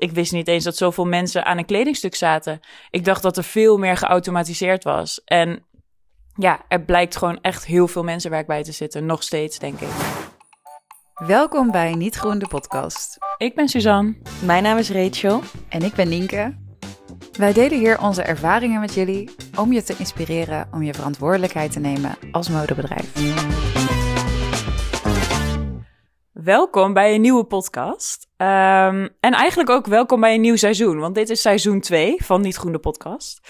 ik wist niet eens dat zoveel mensen aan een kledingstuk zaten. Ik dacht dat er veel meer geautomatiseerd was. En ja, er blijkt gewoon echt heel veel mensenwerk bij te zitten. Nog steeds, denk ik. Welkom bij Niet Groen, de podcast. Ik ben Suzanne. Mijn naam is Rachel. En ik ben Nienke. Wij delen hier onze ervaringen met jullie om je te inspireren om je verantwoordelijkheid te nemen als modebedrijf. Welkom bij een nieuwe podcast. Ehm, en eigenlijk ook welkom bij een nieuw seizoen, want dit is seizoen 2 van Niet Groen de podcast.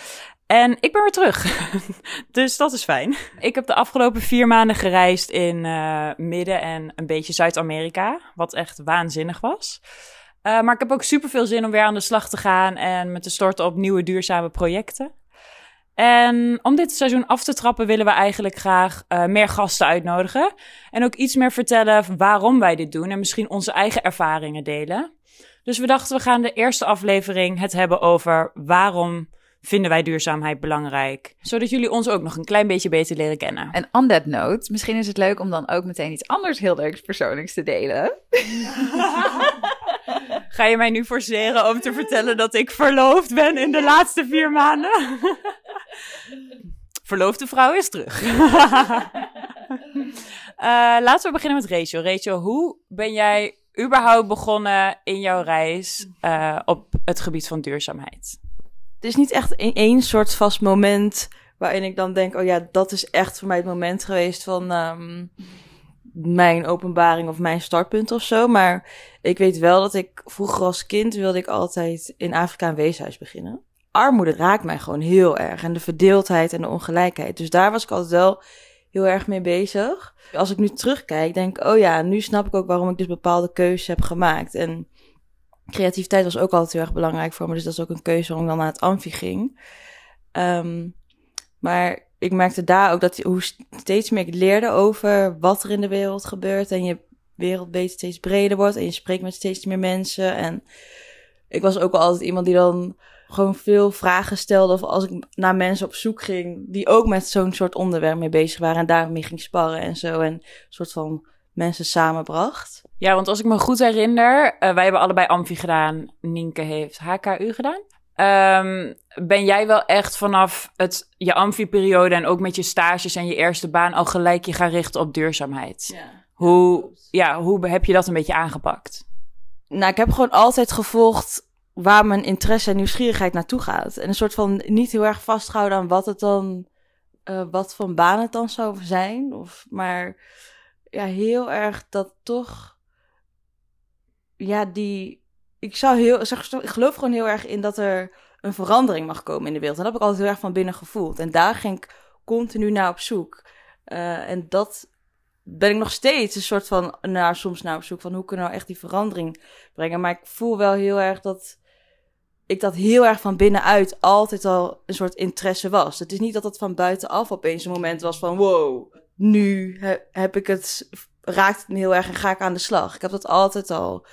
En ik ben weer terug, dus dat is fijn. Ik heb de afgelopen vier maanden gereisd in uh, Midden- en een beetje Zuid-Amerika, wat echt waanzinnig was. Uh, maar ik heb ook super veel zin om weer aan de slag te gaan en me te storten op nieuwe duurzame projecten. En om dit seizoen af te trappen willen we eigenlijk graag uh, meer gasten uitnodigen. En ook iets meer vertellen waarom wij dit doen en misschien onze eigen ervaringen delen. Dus we dachten we gaan de eerste aflevering het hebben over waarom vinden wij duurzaamheid belangrijk. Zodat jullie ons ook nog een klein beetje beter leren kennen. En on that note, misschien is het leuk om dan ook meteen iets anders heel leuks persoonlijks te delen. Ga je mij nu forceren om te vertellen dat ik verloofd ben in de laatste vier maanden? Verloofde vrouw is terug. uh, laten we beginnen met Rachel. Rachel, hoe ben jij überhaupt begonnen in jouw reis uh, op het gebied van duurzaamheid? Het is niet echt in één soort vast moment waarin ik dan denk: oh ja, dat is echt voor mij het moment geweest van um, mijn openbaring of mijn startpunt of zo. Maar ik weet wel dat ik vroeger als kind wilde ik altijd in Afrika een weeshuis beginnen. Armoede raakt mij gewoon heel erg. En de verdeeldheid en de ongelijkheid. Dus daar was ik altijd wel heel erg mee bezig. Als ik nu terugkijk, denk ik, oh ja, nu snap ik ook waarom ik dus bepaalde keuzes heb gemaakt. En creativiteit was ook altijd heel erg belangrijk voor me. Dus dat is ook een keuze waarom ik dan naar het amfi ging. Um, maar ik merkte daar ook dat hoe steeds meer ik leerde over wat er in de wereld gebeurt. En je wereldbeeld steeds breder wordt. En je spreekt met steeds meer mensen. En ik was ook altijd iemand die dan gewoon veel vragen stelde. Of als ik naar mensen op zoek ging, die ook met zo'n soort onderwerp mee bezig waren. En daarmee ging sparren en zo. En een soort van mensen samenbracht. Ja, want als ik me goed herinner, uh, wij hebben allebei Amfi gedaan. Nienke heeft HKU gedaan. Um, ben jij wel echt vanaf het, je Amfi-periode en ook met je stages en je eerste baan al gelijk je gaan richten op duurzaamheid? Ja. Hoe, ja, hoe heb je dat een beetje aangepakt? Nou, ik heb gewoon altijd gevolgd waar mijn interesse en nieuwsgierigheid naartoe gaat. En een soort van niet heel erg vastgehouden aan wat het dan, uh, wat voor baan het dan zou zijn. Of, maar ja, heel erg dat toch, ja, die, ik zou heel, ik geloof gewoon heel erg in dat er een verandering mag komen in de wereld. En dat heb ik altijd heel erg van binnen gevoeld. En daar ging ik continu naar op zoek. Uh, en dat ben ik nog steeds een soort van naar, soms naar op zoek van hoe kunnen we nou echt die verandering brengen. Maar ik voel wel heel erg dat ik dat heel erg van binnenuit altijd al een soort interesse was. Het is niet dat het van buitenaf opeens een moment was van wow, nu heb ik het, raakt het me heel erg en ga ik aan de slag. Ik heb dat altijd al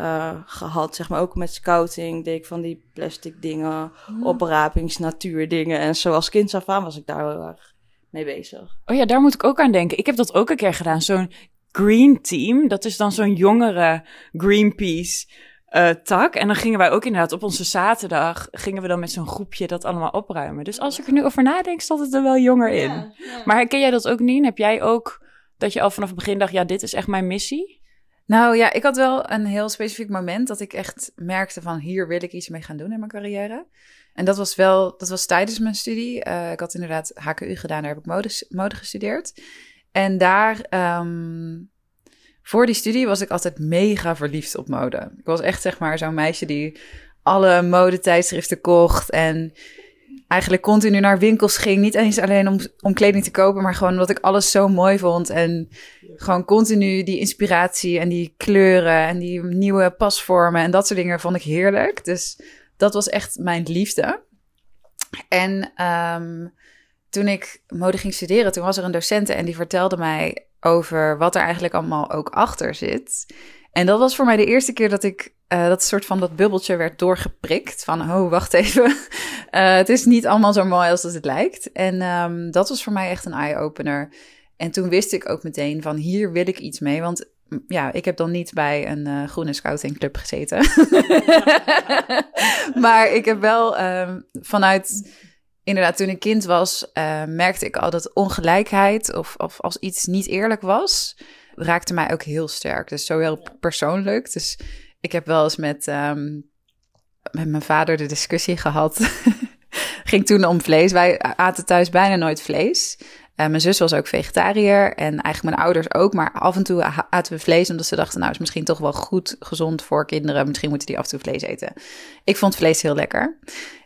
uh, gehad, zeg maar ook met scouting deed ik van die plastic dingen, mm. oprapingsnatuurdingen en zo als kind af aan was ik daar heel erg mee bezig. Oh ja, daar moet ik ook aan denken. Ik heb dat ook een keer gedaan, zo'n Green Team, dat is dan zo'n jongere Greenpeace uh, tak. En dan gingen wij ook inderdaad op onze zaterdag, gingen we dan met zo'n groepje dat allemaal opruimen. Dus als ik er nu over nadenk, stond het er wel jonger in. Ja, ja. Maar herken jij dat ook niet? Heb jij ook dat je al vanaf het begin dacht, ja, dit is echt mijn missie? Nou ja, ik had wel een heel specifiek moment dat ik echt merkte van hier wil ik iets mee gaan doen in mijn carrière. En dat was wel, dat was tijdens mijn studie. Uh, ik had inderdaad HKU gedaan, daar heb ik mode, mode gestudeerd. En daar, um, voor die studie was ik altijd mega verliefd op mode. Ik was echt zeg maar zo'n meisje die alle modetijdschriften kocht en eigenlijk continu naar winkels ging. Niet eens alleen om, om kleding te kopen, maar gewoon omdat ik alles zo mooi vond. En gewoon continu die inspiratie en die kleuren en die nieuwe pasvormen en dat soort dingen vond ik heerlijk. Dus dat was echt mijn liefde. En um, toen ik mode ging studeren, toen was er een docent en die vertelde mij over wat er eigenlijk allemaal ook achter zit. En dat was voor mij de eerste keer dat ik uh, dat soort van dat bubbeltje werd doorgeprikt. Van, oh, wacht even. uh, het is niet allemaal zo mooi als dat het lijkt. En um, dat was voor mij echt een eye-opener. En toen wist ik ook meteen van, hier wil ik iets mee. Want ja, ik heb dan niet bij een uh, groene scoutingclub gezeten. maar ik heb wel uh, vanuit, inderdaad, toen ik kind was, uh, merkte ik al dat ongelijkheid of, of als iets niet eerlijk was, raakte mij ook heel sterk. Dus zo heel persoonlijk. Dus ik heb wel eens met, um, met mijn vader de discussie gehad. Ging toen om vlees. Wij aten thuis bijna nooit vlees. Uh, mijn zus was ook vegetariër en eigenlijk mijn ouders ook. Maar af en toe aten we vlees omdat ze dachten, nou is misschien toch wel goed, gezond voor kinderen. Misschien moeten die af en toe vlees eten. Ik vond vlees heel lekker.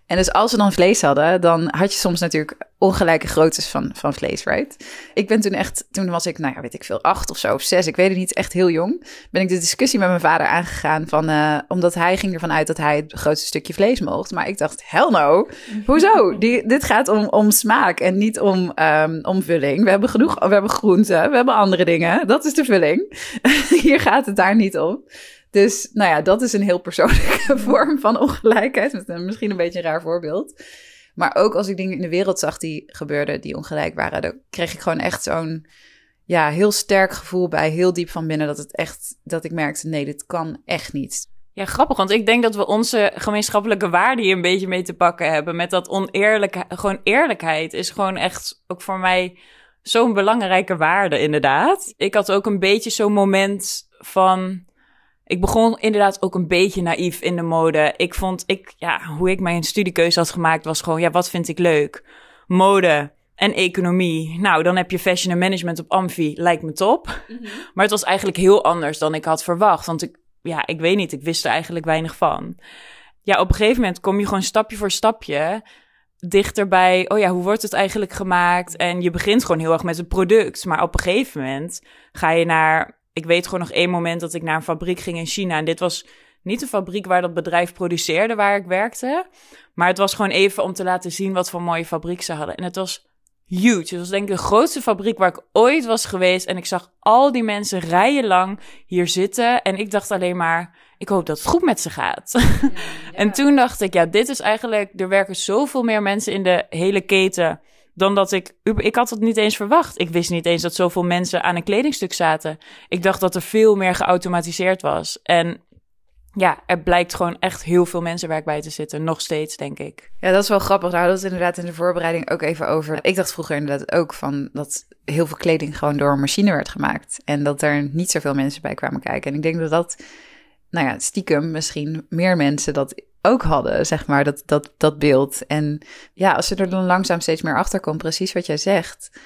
En dus als ze dan vlees hadden, dan had je soms natuurlijk ongelijke groottes van, van vlees, right? Ik ben toen echt, toen was ik, nou ja, weet ik veel, acht of zo, of zes, ik weet het niet, echt heel jong. Ben ik de discussie met mijn vader aangegaan van, uh, omdat hij ging ervan uit dat hij het grootste stukje vlees mocht. Maar ik dacht, hell no, hoezo? Dit gaat om, om smaak en niet om, um, om vulling. We hebben genoeg, we hebben groenten, we hebben andere dingen. Dat is de vulling. Hier gaat het daar niet om. Dus nou ja, dat is een heel persoonlijke vorm van ongelijkheid. Misschien een beetje een raar voorbeeld. Maar ook als ik dingen in de wereld zag die gebeurden, die ongelijk waren, dan kreeg ik gewoon echt zo'n ja, heel sterk gevoel bij, heel diep van binnen, dat het echt, dat ik merkte, nee, dit kan echt niet. Ja, grappig, want ik denk dat we onze gemeenschappelijke waarden hier een beetje mee te pakken hebben. Met dat oneerlijke, gewoon eerlijkheid is gewoon echt ook voor mij zo'n belangrijke waarde, inderdaad. Ik had ook een beetje zo'n moment van ik begon inderdaad ook een beetje naïef in de mode. Ik vond, ik, ja, hoe ik mijn studiekeuze had gemaakt was gewoon, ja, wat vind ik leuk? Mode en economie. Nou, dan heb je fashion en management op Amfi, lijkt me top. Mhm. Maar het was eigenlijk heel anders dan ik had verwacht. Want ik, ja, ik weet niet, ik wist er eigenlijk weinig van. Ja, op een gegeven moment kom je gewoon stapje voor stapje dichterbij, oh ja, hoe wordt het eigenlijk gemaakt? En je begint gewoon heel erg met het product. Maar op een gegeven moment ga je naar ik weet gewoon nog één moment dat ik naar een fabriek ging in China. En dit was niet een fabriek waar dat bedrijf produceerde waar ik werkte. Maar het was gewoon even om te laten zien wat voor mooie fabriek ze hadden. En het was huge. Het was denk ik de grootste fabriek waar ik ooit was geweest. En ik zag al die mensen rijenlang hier zitten. En ik dacht alleen maar, ik hoop dat het goed met ze gaat. en toen dacht ik, ja, dit is eigenlijk, er werken zoveel meer mensen in de hele keten dan dat ik. Ik had het niet eens verwacht. Ik wist niet eens dat zoveel mensen aan een kledingstuk zaten. Ik dacht dat er veel meer geautomatiseerd was. En ja, er blijkt gewoon echt heel veel mensenwerk bij te zitten. Nog steeds, denk ik. Ja, dat is wel grappig. Hadden we het inderdaad in de voorbereiding ook even over. Ik dacht vroeger inderdaad ook van dat heel veel kleding gewoon door een machine werd gemaakt. En dat er niet zoveel mensen bij kwamen kijken. En ik denk dat dat, nou ja, stiekem misschien meer mensen dat ook hadden, zeg maar, dat, dat, dat beeld. En ja, als je er dan langzaam steeds meer achter komt, precies wat jij zegt,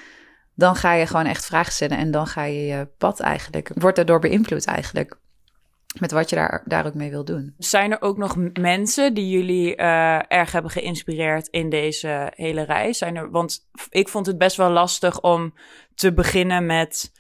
dan ga je gewoon echt vragen stellen en dan ga je je pad eigenlijk, wordt daardoor beïnvloed eigenlijk. Met wat je daar, daar ook mee wil doen. Zijn er ook nog mensen die jullie uh, erg hebben geïnspireerd in deze hele reis? Zijn er, want ik vond het best wel lastig om te beginnen met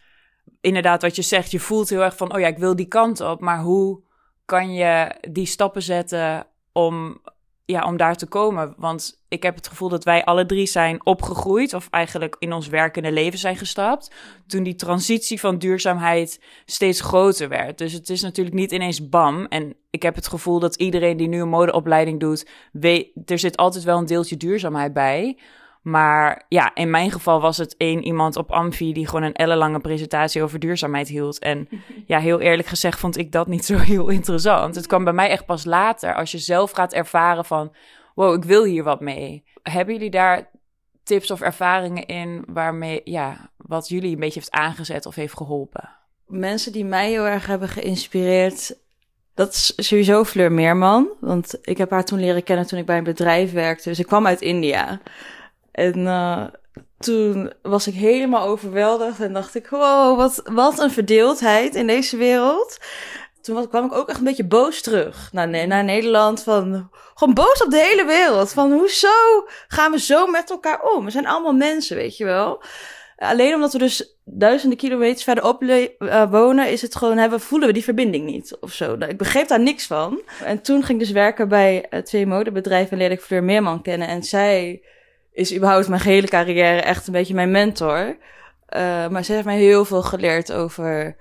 inderdaad wat je zegt. Je voelt heel erg van, oh ja, ik wil die kant op. Maar hoe kan je die stappen zetten om, ja, om daar te komen. Want ik heb het gevoel dat wij alle drie zijn opgegroeid, of eigenlijk in ons werkende leven zijn gestapt, toen die transitie van duurzaamheid steeds groter werd. Dus het is natuurlijk niet ineens bam. En ik heb het gevoel dat iedereen die nu een modeopleiding doet, weet, er zit altijd wel een deeltje duurzaamheid bij. Maar ja, in mijn geval was het één iemand op Amfi die gewoon een ellenlange presentatie over duurzaamheid hield. En ja, heel eerlijk gezegd vond ik dat niet zo heel interessant. Het kwam bij mij echt pas later, als je zelf gaat ervaren van, wow, ik wil hier wat mee. Hebben jullie daar tips of ervaringen in waarmee, ja, wat jullie een beetje heeft aangezet of heeft geholpen? Mensen die mij heel erg hebben geïnspireerd, dat is sowieso Fleur Meerman. Want ik heb haar toen leren kennen toen ik bij een bedrijf werkte. Dus ik kwam uit India. En uh, toen was ik helemaal overweldigd en dacht ik, wow, wat, wat een verdeeldheid in deze wereld. Toen kwam ik ook echt een beetje boos terug naar, naar Nederland. Van, gewoon boos op de hele wereld. Van, hoezo gaan we zo met elkaar om? We zijn allemaal mensen, weet je wel. Alleen omdat we dus duizenden kilometers verderop uh, wonen, is het gewoon, hebben, voelen we die verbinding niet of zo. Ik begreep daar niks van. En toen ging ik dus werken bij uh, twee modebedrijven en leerde ik Fleur Meerman kennen. En zij is überhaupt mijn gehele carrière echt een beetje mijn mentor. Uh, maar ze heeft mij heel veel geleerd over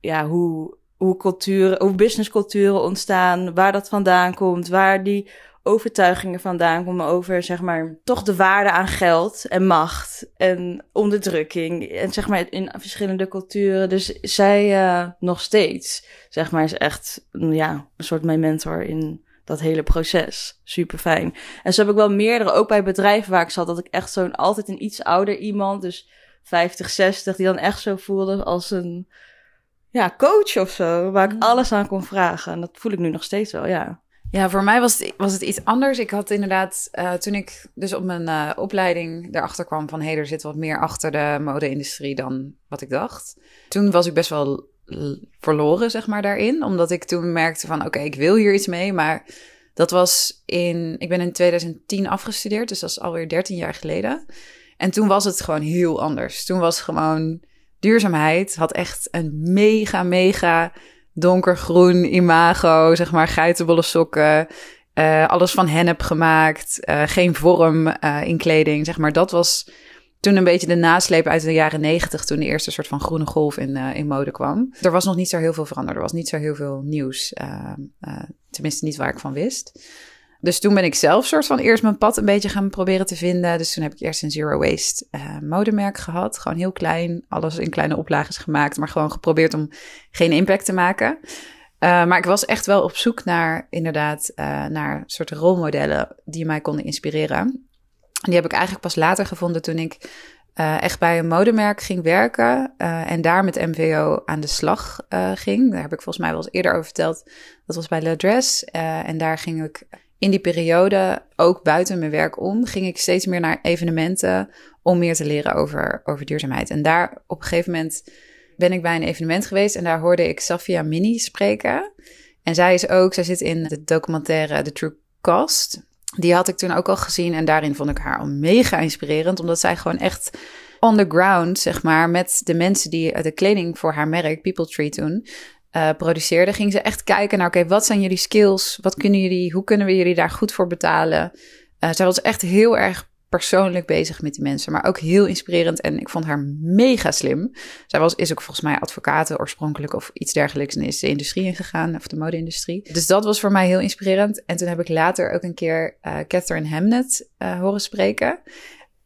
ja, hoe, hoe, culturen, hoe businessculturen ontstaan, waar dat vandaan komt, waar die overtuigingen vandaan komen over, zeg maar, toch de waarde aan geld en macht en onderdrukking. En zeg maar in verschillende culturen. Dus zij uh, nog steeds, zeg maar, is echt ja, een soort mijn mentor in dat hele proces. Super fijn. En zo heb ik wel meerdere, ook bij bedrijven waar ik zat, dat ik echt zo'n altijd een iets ouder iemand, dus 50, 60, die dan echt zo voelde als een ja, coach of zo, waar ik mm. alles aan kon vragen. En dat voel ik nu nog steeds wel, ja. Ja, voor mij was het, was het iets anders. Ik had inderdaad, uh, toen ik dus op mijn uh, opleiding erachter kwam van... hé, hey, er zit wat meer achter de mode-industrie dan wat ik dacht. Toen was ik best wel verloren, zeg maar, daarin. Omdat ik toen merkte van, oké, ik wil hier iets mee. Maar dat was in, ik ben in 2010 afgestudeerd, dus dat is alweer 13 jaar geleden. En toen was het gewoon heel anders. Toen was gewoon duurzaamheid, had echt een mega, mega donkergroen imago, zeg maar, geitenwolle sokken. Uh, alles van hennep gemaakt, uh, geen vorm uh, in kleding, zeg maar. Dat was toen een beetje de nasleep uit de jaren negentig, toen de eerste soort van groene golf in, in mode kwam. Er was nog niet zo heel veel veranderd, er was niet zo heel veel nieuws, tenminste niet waar ik van wist. Dus toen ben ik zelf soort van eerst mijn pad een beetje gaan proberen te vinden. Dus toen heb ik eerst een zero waste uh, modemerk gehad. Gewoon heel klein, alles in kleine oplages gemaakt, maar gewoon geprobeerd om geen impact te maken. Maar ik was echt wel op zoek naar inderdaad naar soorten rolmodellen die mij konden inspireren. Die heb ik eigenlijk pas later gevonden toen ik echt bij een modemerk ging werken en daar met MVO aan de slag ging. Daar heb ik volgens mij wel eens eerder over verteld. Dat was bij Le Dress en daar ging ik in die periode, ook buiten mijn werk om, ging ik steeds meer naar evenementen om meer te leren over, over duurzaamheid. En daar op een gegeven moment ben ik bij een evenement geweest en daar hoorde ik Safia Mini spreken. En zij is ook, zij zit in de documentaire The True Cost. Die had ik toen ook al gezien en daarin vond ik haar al mega inspirerend, omdat zij gewoon echt on the ground, zeg maar, met de mensen die de kleding voor haar merk, People Tree toen, uh, produceerde, ging ze echt kijken naar, oké, wat zijn jullie skills? Wat kunnen jullie, hoe kunnen we jullie daar goed voor betalen? Uh, zij was echt heel erg persoonlijk bezig met die mensen, maar ook heel inspirerend en ik vond haar mega slim. Zij was, is ook volgens mij advocaat oorspronkelijk of iets dergelijks en is de industrie ingegaan, of de mode-industrie. Dus dat was voor mij heel inspirerend. En toen heb ik later ook een keer uh, Catherine Hamnet uh, horen spreken.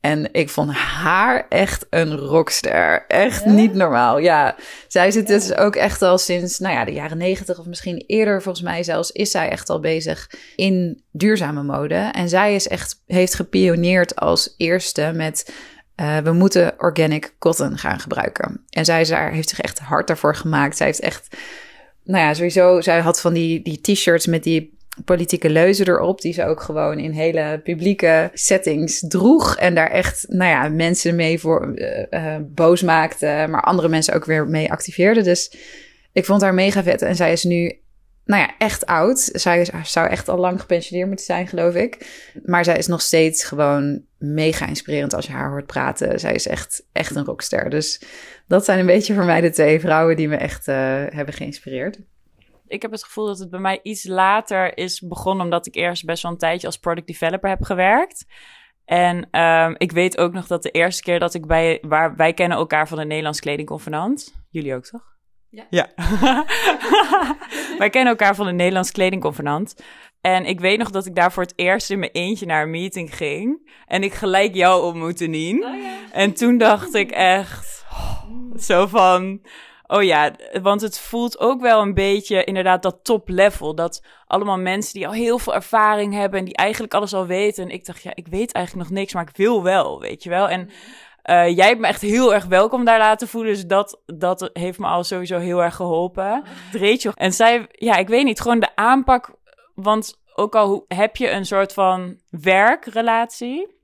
En ik vond haar echt een rockster. Echt niet normaal. Ja, zij zit dus ook echt al sinds, nou ja, de jaren negentig of misschien eerder, volgens mij zelfs, is zij echt al bezig in duurzame mode. En zij is echt, heeft gepioneerd als eerste met uh, we moeten organic cotton gaan gebruiken. En zij is daar, heeft zich echt hard daarvoor gemaakt. Zij heeft echt, nou ja, sowieso, zij had van die, die t-shirts met die politieke leuzen erop, die ze ook gewoon in hele publieke settings droeg. En daar echt, nou ja, mensen mee voor uh, boos maakte, maar andere mensen ook weer mee activeerde. Dus ik vond haar mega vet. En zij is nu, nou ja, echt oud. Zij zou echt al lang gepensioneerd moeten zijn, geloof ik. Maar zij is nog steeds gewoon mega inspirerend als je haar hoort praten. Zij is echt, echt een rockster. Dus dat zijn een beetje voor mij de twee vrouwen die me echt uh, hebben geïnspireerd ik heb het gevoel dat het bij mij iets later is begonnen, omdat ik eerst best wel een tijdje als product developer heb gewerkt. En um, ik weet ook nog dat de eerste keer dat ik bij, waar wij kennen elkaar van de Nederlands Kledingconvenant. Jullie ook toch? Ja. ja. wij kennen elkaar van de Nederlands Kledingconvenant. En ik weet nog dat ik daar voor het eerst in mijn eentje naar een meeting ging. En ik gelijk jou ontmoette, Nien. Oh, ja. En toen dacht ik echt oh, zo van Oh ja, want het voelt ook wel een beetje inderdaad dat top level. Dat allemaal mensen die al heel veel ervaring hebben en die eigenlijk alles al weten. En ik dacht, ja, ik weet eigenlijk nog niks, maar ik wil wel, weet je wel. En uh, jij hebt me echt heel erg welkom daar laten voelen. Dus dat, dat heeft me al sowieso heel erg geholpen. Rachel. En zij, ja, ik weet niet, gewoon de aanpak. Want ook al heb je een soort van werkrelatie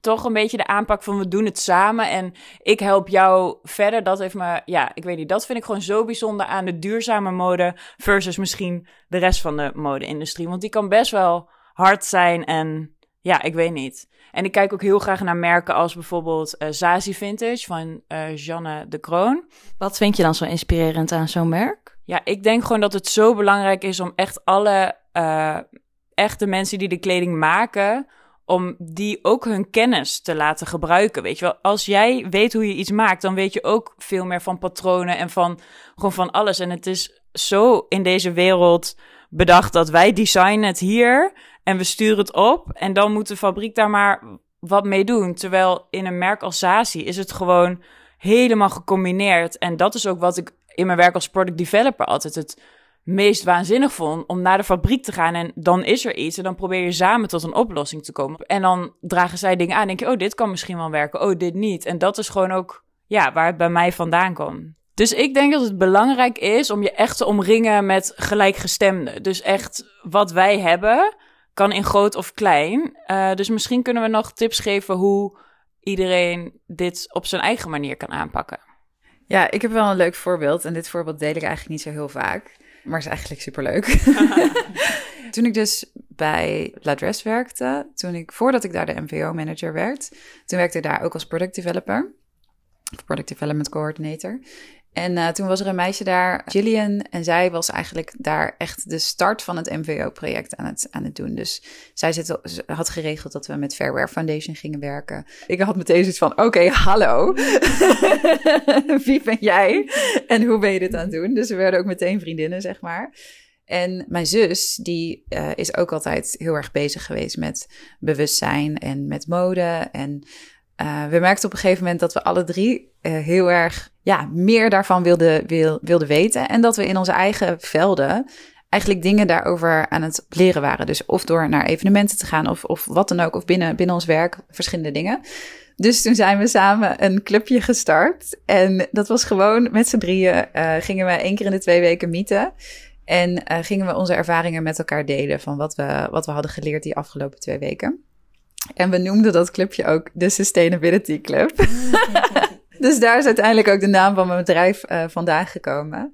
toch een beetje de aanpak van we doen het samen en ik help jou verder. Dat heeft me, ja, ik weet niet, dat vind ik gewoon zo bijzonder aan de duurzame mode versus misschien de rest van de mode-industrie. Want die kan best wel hard zijn en ja, ik weet niet. En ik kijk ook heel graag naar merken als bijvoorbeeld uh, Zazie Vintage van uh, Janne de Kroon. Wat vind je dan zo inspirerend aan zo'n merk? Ja, ik denk gewoon dat het zo belangrijk is om echt alle uh, echte mensen die de kleding maken om die ook hun kennis te laten gebruiken. Weet je wel, als jij weet hoe je iets maakt, dan weet je ook veel meer van patronen en van gewoon van alles. En het is zo in deze wereld bedacht dat wij designen het hier en we sturen het op en dan moet de fabriek daar maar wat mee doen. Terwijl in een merk als Sasi is het gewoon helemaal gecombineerd. En dat is ook wat ik in mijn werk als product developer altijd het meest waanzinnig vond. Om naar de fabriek te gaan en dan is er iets. En dan probeer je samen tot een oplossing te komen. En dan dragen zij dingen aan. En denk je, oh, dit kan misschien wel werken. Oh, dit niet. En dat is gewoon ook ja, waar het bij mij vandaan komt. Dus ik denk dat het belangrijk is om je echt te omringen met gelijkgestemden. Dus echt wat wij hebben, kan in groot of klein. Uh, dus misschien kunnen we nog tips geven hoe iedereen dit op zijn eigen manier kan aanpakken. Ja, ik heb wel een leuk voorbeeld. En dit voorbeeld deel ik eigenlijk niet zo heel vaak. Maar is eigenlijk superleuk. toen ik dus bij Ladress werkte, toen ik, voordat ik daar de MVO-manager werd, toen werkte ik daar ook als product developer. Of product development coordinator. En uh, toen was er een meisje daar, Gillian, en zij was eigenlijk daar echt de start van het MVO-project aan het, aan het doen. Dus zij zit, had geregeld dat we met Fairware Foundation gingen werken. Ik had meteen zoiets van, oké, hallo, wie ben jij en hoe ben je dit aan het doen? Dus we werden ook meteen vriendinnen, zeg maar. En mijn zus, die uh, is ook altijd heel erg bezig geweest met bewustzijn en met mode. En uh, we merkten op een gegeven moment dat we alle drie uh, heel erg ja, meer daarvan wilden, wil, wilden weten. En dat we in onze eigen velden eigenlijk dingen daarover aan het leren waren. Dus of door naar evenementen te gaan of, of wat dan ook, of binnen, binnen ons werk, verschillende dingen. Dus toen zijn we samen een clubje gestart. En dat was gewoon met z'n drieën uh, gingen we één keer in de twee weken mieten. En gingen we onze ervaringen met elkaar delen van wat we, wat we hadden geleerd die afgelopen twee weken. En we noemden dat clubje ook de Sustainability Club. dus daar is uiteindelijk ook de naam van mijn bedrijf uh, vandaan gekomen.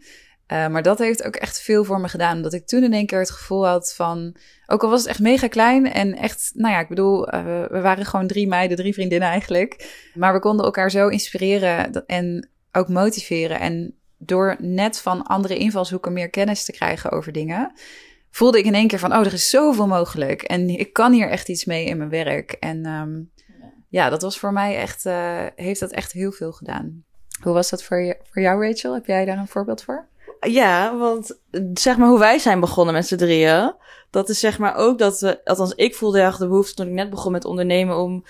Uh, maar dat heeft ook echt veel voor me gedaan. Omdat ik toen in één keer het gevoel had van. Ook al was het echt mega klein en echt, nou ja, ik bedoel, uh, we waren gewoon drie meiden, drie vriendinnen eigenlijk. Maar we konden elkaar zo inspireren en ook motiveren. En door net van andere invalshoeken meer kennis te krijgen over dingen, voelde ik in één keer van, oh, er is zoveel mogelijk. En ik kan hier echt iets mee in mijn werk. En um, ja, dat was voor mij echt, uh, heeft dat echt heel veel gedaan. Hoe was dat voor, je, voor jou, Rachel? Heb jij daar een voorbeeld voor? Ja, want zeg maar hoe wij zijn begonnen met z'n drieën. Dat is zeg maar ook dat we, althans ik voelde erg de behoefte toen ik net begon met ondernemen om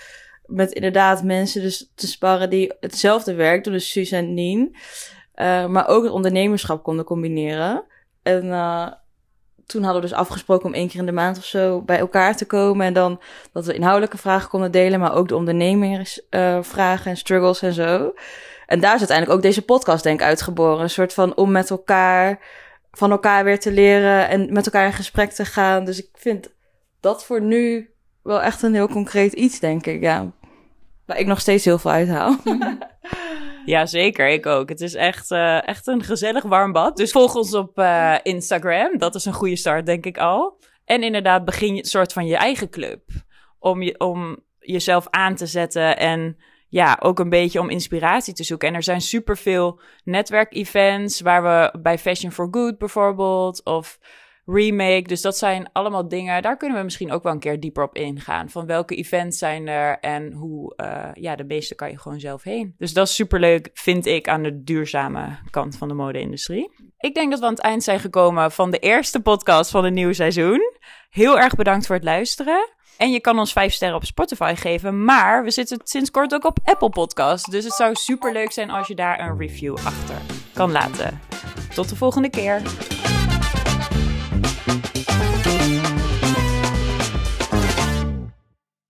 met inderdaad mensen dus te sparren die hetzelfde werk doen, dus Suus en Nien. Uh, maar ook het ondernemerschap konden combineren. En uh, toen hadden we dus afgesproken om één keer in de maand of zo bij elkaar te komen. En dan dat we inhoudelijke vragen konden delen, maar ook de ondernemersvragen uh, en struggles en zo. En daar is uiteindelijk ook deze podcast denk ik uitgeboren. Een soort van om met elkaar, van elkaar weer te leren en met elkaar in gesprek te gaan. Dus ik vind dat voor nu wel echt een heel concreet iets, denk ik, ja. Waar ik nog steeds heel veel uithaal. Ja, zeker. Ik ook. Het is echt, uh, echt een gezellig warm bad. Dus volg ons op uh, Instagram. Dat is een goede start, denk ik al. En inderdaad, begin je soort van je eigen club. Om, je, om jezelf aan te zetten en ja, ook een beetje om inspiratie te zoeken. En er zijn superveel netwerkevents waar we bij Fashion for Good bijvoorbeeld, of remake. Dus dat zijn allemaal dingen, daar kunnen we misschien ook wel een keer dieper op ingaan. Van welke events zijn er en hoe, uh, ja, de meeste kan je gewoon zelf heen. Dus dat is superleuk, vind ik, aan de duurzame kant van de mode-industrie. Ik denk dat we aan het eind zijn gekomen van de eerste podcast van het nieuwe seizoen. Heel erg bedankt voor het luisteren. En je kan ons vijf sterren op Spotify geven. Maar we zitten sinds kort ook op Apple Podcasts. Dus het zou super leuk zijn als je daar een review achter kan laten. Tot de volgende keer.